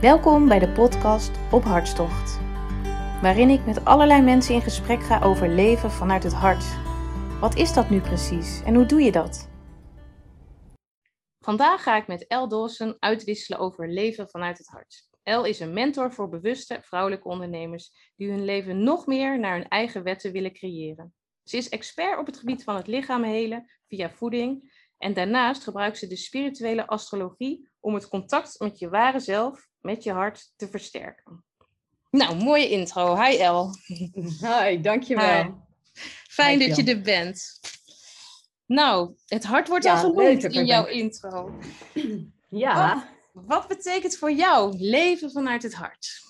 Welkom bij de podcast Op Hartstocht, waarin ik met allerlei mensen in gesprek ga over leven vanuit het hart. Wat is dat nu precies en hoe doe je dat? Vandaag ga ik met El Dawson uitwisselen over leven vanuit het hart. El is een mentor voor bewuste vrouwelijke ondernemers die hun leven nog meer naar hun eigen wetten willen creëren. Ze is expert op het gebied van het lichaam helen via voeding en daarnaast gebruikt ze de spirituele astrologie om het contact met je ware zelf, met je hart, te versterken. Nou, mooie intro. Hi El. Hi, dankjewel. Hi. Fijn dat je er bent. Nou, het hart wordt al genoemd in jouw intro. Ja. Wat, wat, betekent voor jou leven vanuit het hart?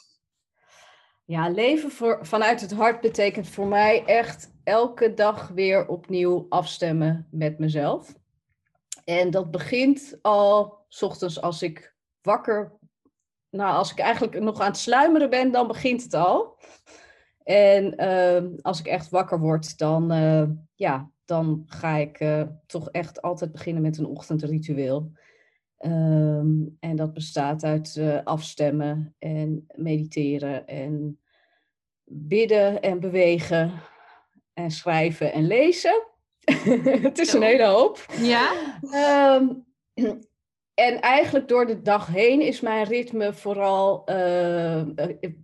Ja, leven voor, vanuit het hart betekent voor mij echt elke dag weer opnieuw afstemmen met mezelf. En dat begint al s ochtends als ik wakker. Nou, als ik eigenlijk nog aan het sluimeren ben, dan begint het al. En ehm, als ik echt wakker word, dan, uh, ja, dan ga ik uh, toch echt altijd beginnen met een ochtendritueel. Um, en dat bestaat uit uh, afstemmen en mediteren en bidden en bewegen en schrijven en lezen. het is een hele hoop. Ja. Um, en eigenlijk door de dag heen is mijn ritme vooral, uh,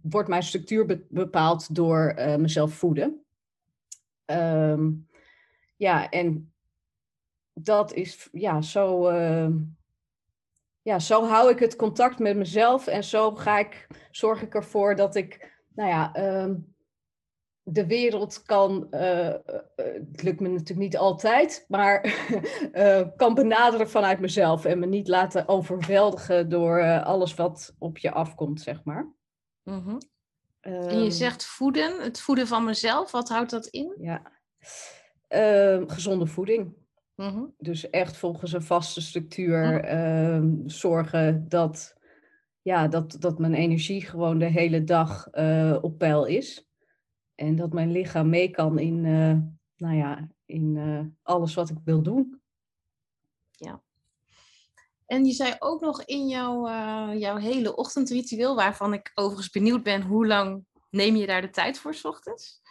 wordt mijn structuur bepaald door uh, mezelf voeden. Um, ja, en dat is, ja, zo, uh, ja, zo hou ik het contact met mezelf en zo ga ik, zorg ik ervoor dat ik, nou ja, de wereld kan, uh, het lukt me natuurlijk niet altijd, maar uh, kan benaderen vanuit mezelf en me niet laten overweldigen door uh, alles wat op je afkomt, zeg maar. Mm -hmm. en je zegt voeden, het voeden van mezelf, wat houdt dat in? Ja, ehm, gezonde voeding. Mm -hmm. Dus echt volgens een vaste structuur mm. zorgen dat, ja, dat, dat mijn energie gewoon de hele dag op peil is. En dat mijn lichaam mee kan in, uh, nou ja, in uh, alles wat ik wil doen. Ja. En je zei ook nog in jouw, uh, jouw hele ochtendritueel, waarvan ik overigens benieuwd ben, hoe lang neem je daar de tijd voor, s ochtends?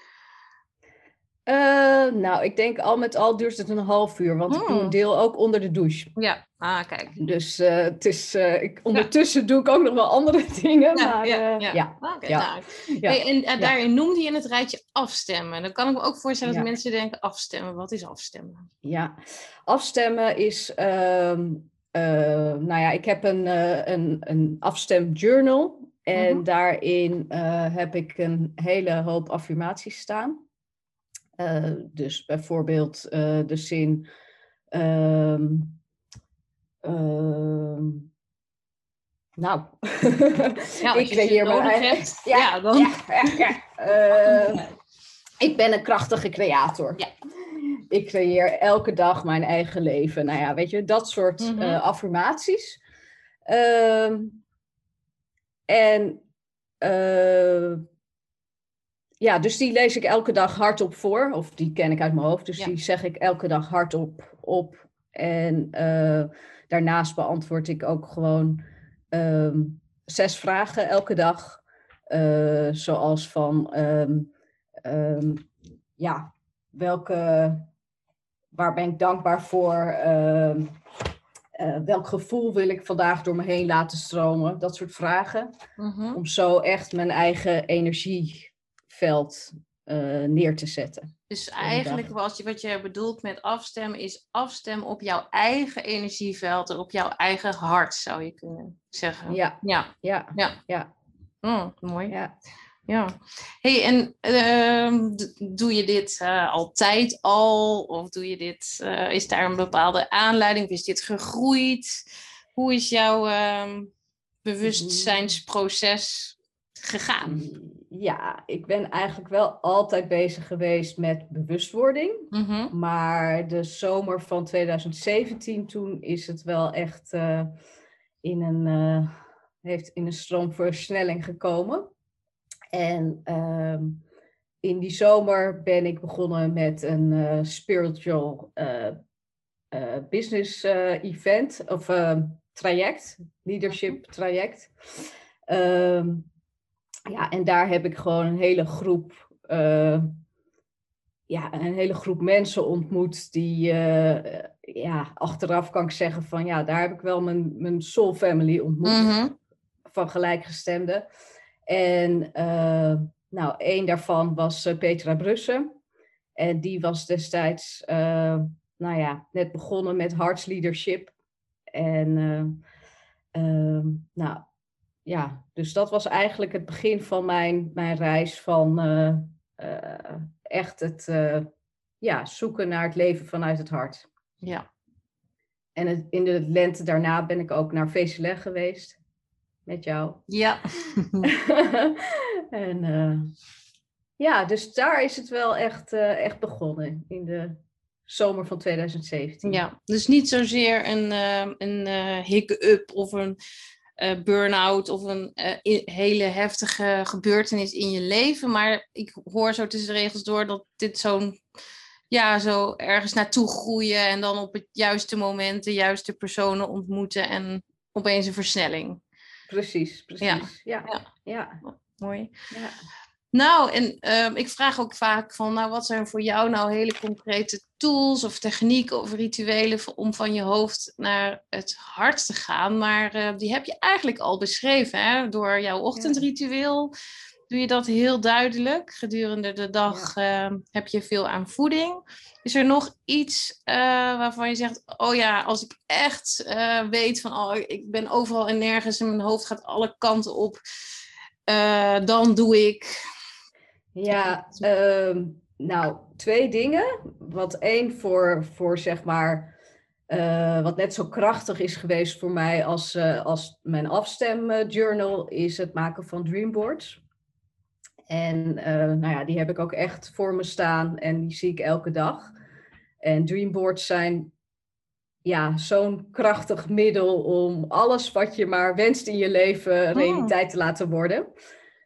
Uh, nou, ik denk al met al duurt het een half uur, want ik doe een deel ook onder de douche. Ja, ah, kijk. Dus uh, het is, uh, ik, ondertussen ja. doe ik ook nog wel andere dingen. Ja, maar, ja, ja. ja. Okay, ja. Nou. Hey, en daarin noemde je het rijtje afstemmen. Dan kan ik me ook voorstellen dat mensen denken, afstemmen, wat is afstemmen? Ja, afstemmen is, um, nou ja, ik heb een, een, een afstemjournal. En -hmm. daarin heb ik een hele hoop affirmaties staan. Uh, dus bijvoorbeeld uh, de zin. Um, uh, nou, ja, ik creëer mijn eigen. Ja, ja, dan. Ja, ja, ik ben een krachtige creator. Ja. Ik creëer elke dag mijn eigen leven. Nou ja, weet je, dat soort mm -hmm. affirmaties. Ehm, en ja, dus die lees ik elke dag hardop voor. Of die ken ik uit mijn hoofd. Dus ja. die zeg ik elke dag hardop op. En uh, daarnaast beantwoord ik ook gewoon um, zes vragen elke dag. Uh, zoals van, um, um, ja, welke, waar ben ik dankbaar voor? Uh, welk gevoel wil ik vandaag door me heen laten stromen? Dat soort vragen. Mm -hmm. Om zo echt mijn eigen energie veld uh, neer te zetten. Dus eigenlijk wat je, wat je bedoelt met afstemmen is afstemmen op jouw eigen energieveld en op jouw eigen hart, zou je kunnen zeggen. Ja. Ja. Ja. ja. ja. Mm, mooi. Ja. Ja. Hey, en uh, doe je dit uh, altijd al? Of doe je dit, uh, is daar een bepaalde aanleiding? Of is dit gegroeid? Hoe is jouw ehm, bewustzijnsproces gegaan? Ja, ik ben eigenlijk wel altijd bezig geweest met bewustwording. Mm -hmm. Maar de zomer van 2017, toen is het wel echt uh, in, een, uh, heeft in een stroomversnelling gekomen. En uh, in die zomer ben ik begonnen met een uh, spiritual business event of traject, leadership traject. Ehm, ja, en daar heb ik gewoon een hele groep, uh, ja, een hele groep mensen ontmoet die, uh, ja, achteraf kan ik zeggen van, ja, daar heb ik wel mijn, mijn soul family ontmoet, Mhm. van gelijkgestemden. En uh, nou, één daarvan was Petra Brussen. En die was destijds, nou ja, net begonnen met Hearts Leadership. En nou, ja, dus dat was eigenlijk het begin van mijn, mijn reis van uh, uh, echt het uh, ja, zoeken naar het leven vanuit het hart. Ja. En het, in de lente daarna ben ik ook naar Vezeleg geweest met jou. Ja. en ja, dus daar is het wel echt, echt begonnen in de zomer van 2017. Ja, dus niet zozeer een, een hiccup of een uh, burn-out of een uh, hele heftige gebeurtenis in je leven. Maar ik hoor zo tussen de regels door dat dit zo'n, ja, zo ergens naartoe groeien en dan op het juiste moment de juiste personen ontmoeten en opeens een versnelling. Precies, precies. Ja, ja. ja. ja. Mooi. Ja. Nou, en um, ik vraag ook vaak van, nou, wat zijn voor jou nou hele concrete tools of technieken of rituelen om van je hoofd naar het hart te gaan? Maar uh, die heb je eigenlijk al beschreven, hè? Door jouw ochtendritueel doe je dat heel duidelijk. Gedurende de dag ja. uh, heb je veel aan voeding. Is er nog iets uh, waarvan je zegt, oh ja, als ik echt uh, weet van, oh, ik ben overal en nergens en mijn hoofd gaat alle kanten op, uh, dan doe ik ja, uh, nou, twee dingen. Wat één voor, voor zeg maar, uh, wat net zo krachtig is geweest voor mij als, uh, als mijn afstemjournal, is het maken van dreamboards. En nou ja, die heb ik ook echt voor me staan en die zie ik elke dag. En dreamboards zijn ja, zo'n krachtig middel om alles wat je maar wenst in je leven realiteit te laten worden.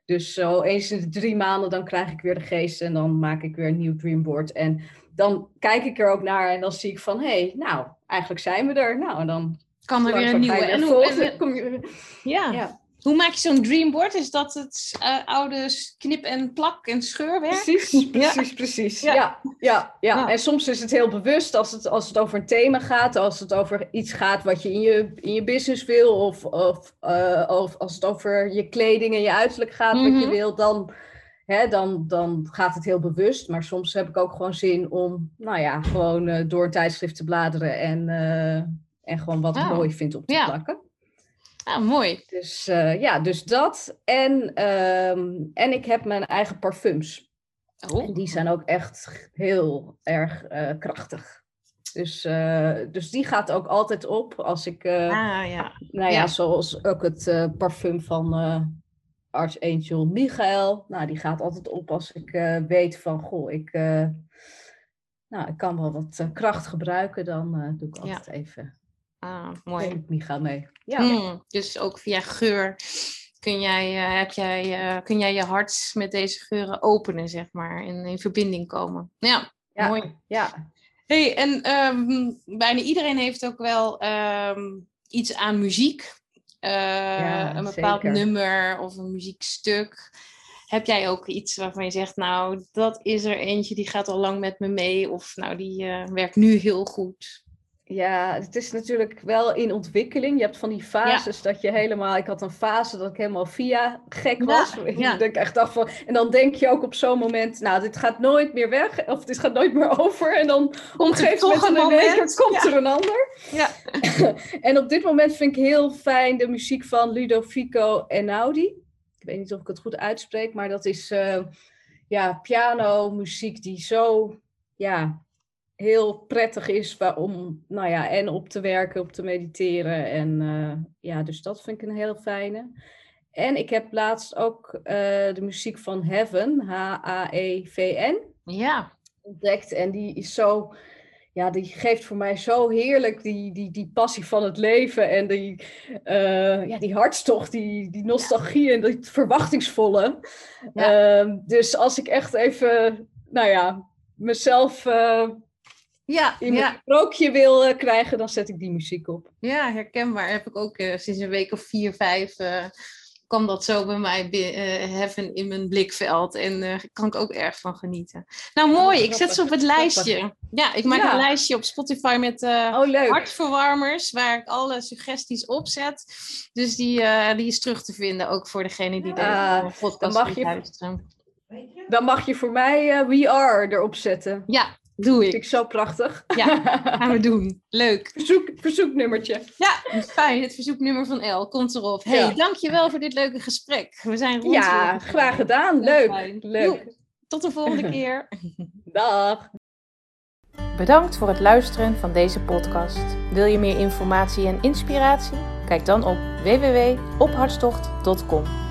Dus zo eens in de drie maanden, dan krijg ik weer de geest en dan maak ik weer een nieuw dreamboard. En dan kijk ik er ook naar en dan zie ik van, hé, hey, nou, eigenlijk zijn we er. Nou, en dan kan er weer een nieuwe. En hoe, en, kom je, ja. ja. Hoe maak je zo'n dreamboard? Is dat het uh, oude knip en plak en scheurwerk? Precies, precies, ja. precies. Ja. Ja, ja, ja, En soms is het heel bewust als het, als het over een thema gaat, als het over iets gaat wat je in je, in je business wil, of, of, uh, of als het over je kleding en je uiterlijk gaat mm -hmm. wat je wil, dan, hè, dan, dan gaat het heel bewust. Maar soms heb ik ook gewoon zin om, nou ja, gewoon uh, door een tijdschrift te bladeren en, en gewoon wat ik Oh. mooi vind op te plakken. Ah, mooi. Dus uh, ja, dus dat. En, um, en ik heb mijn eigen parfums. Oh. En die zijn ook echt heel erg uh, krachtig. Dus, uh, dus die gaat ook altijd op als ik, ah, ja. nou ja, Ja. zoals ook het parfum van Archangel Michael. Nou, die gaat altijd op als ik weet van, goh, ik, nou, ik kan wel wat kracht gebruiken. Dan doe ik altijd even Ah, mooi. ik Michael mee. Ja. Hmm, dus ook via geur kun jij, uh, heb jij, uh, kun jij je hart met deze geuren openen, zeg maar, en in verbinding komen. Ja, ja. mooi. Ja. Hey, en um, bijna iedereen heeft ook wel um, iets aan muziek. Uh, ja, een bepaald zeker. nummer of een muziekstuk. Heb jij ook iets waarvan je zegt, nou, dat is er eentje die gaat al lang met me mee, of nou, die uh, werkt nu heel goed? Ja, het is natuurlijk wel in ontwikkeling. Je hebt van die fases ja. dat je helemaal... Ik had een fase dat ik helemaal via gek was. Ja, ja. Ik echt dacht van, en dan denk je ook op zo'n moment... Nou, dit gaat nooit meer weg. Of dit gaat nooit meer over. En dan een gegeven moment, een moment komt er een ander. Ja. en op dit moment vind ik heel fijn de muziek van Ludovico Einaudi. Ik weet niet of ik het goed uitspreek. Maar dat is uh, ja, piano muziek die zo... Ja, heel prettig is om, nou ja, en op te werken, op te mediteren. En uh, ja, dus dat vind ik een heel fijne. En ik heb laatst ook uh, de muziek van Heaven, H-A-E-V-N, ja. ontdekt. En die is zo, ja, die geeft voor mij zo heerlijk die, die, die passie van het leven en die, uh, ja, die hartstocht, die, die nostalgie ja. en dat verwachtingsvolle. Ja. Uh, dus als ik echt even, nou ja, mezelf uh, ja, in ja. een sprookje wil uh, krijgen, dan zet ik die muziek op. Ja, herkenbaar. Heb ik ook uh, sinds een week of vier, vijf kan dat zo bij mij uh, heffen in mijn blikveld. En uh, kan ik ook erg van genieten. Nou, mooi. Ik zet ze op het lijstje. Ja, ik maak een lijstje op Spotify met uh, oh, hartverwarmers, waar ik alle suggesties op zet. Dus die, die is terug te vinden, ook voor degene die ah, deze podcast dan mag je, luisteren. Dan mag je voor mij We Are erop zetten. Ja, Doe ik. Vind ik zo prachtig. Ja, gaan we doen. Leuk. Verzoek, verzoeknummertje. Ja, fijn. Het verzoeknummer van El komt erop. hey, ja. dankjewel voor dit leuke gesprek. We zijn rond. Ja, graag gedaan. Leuk. Leuk. tot de volgende keer. Dag. Bedankt voor het luisteren van deze podcast. Wil je meer informatie en inspiratie? Kijk dan op www.ophartstocht.com.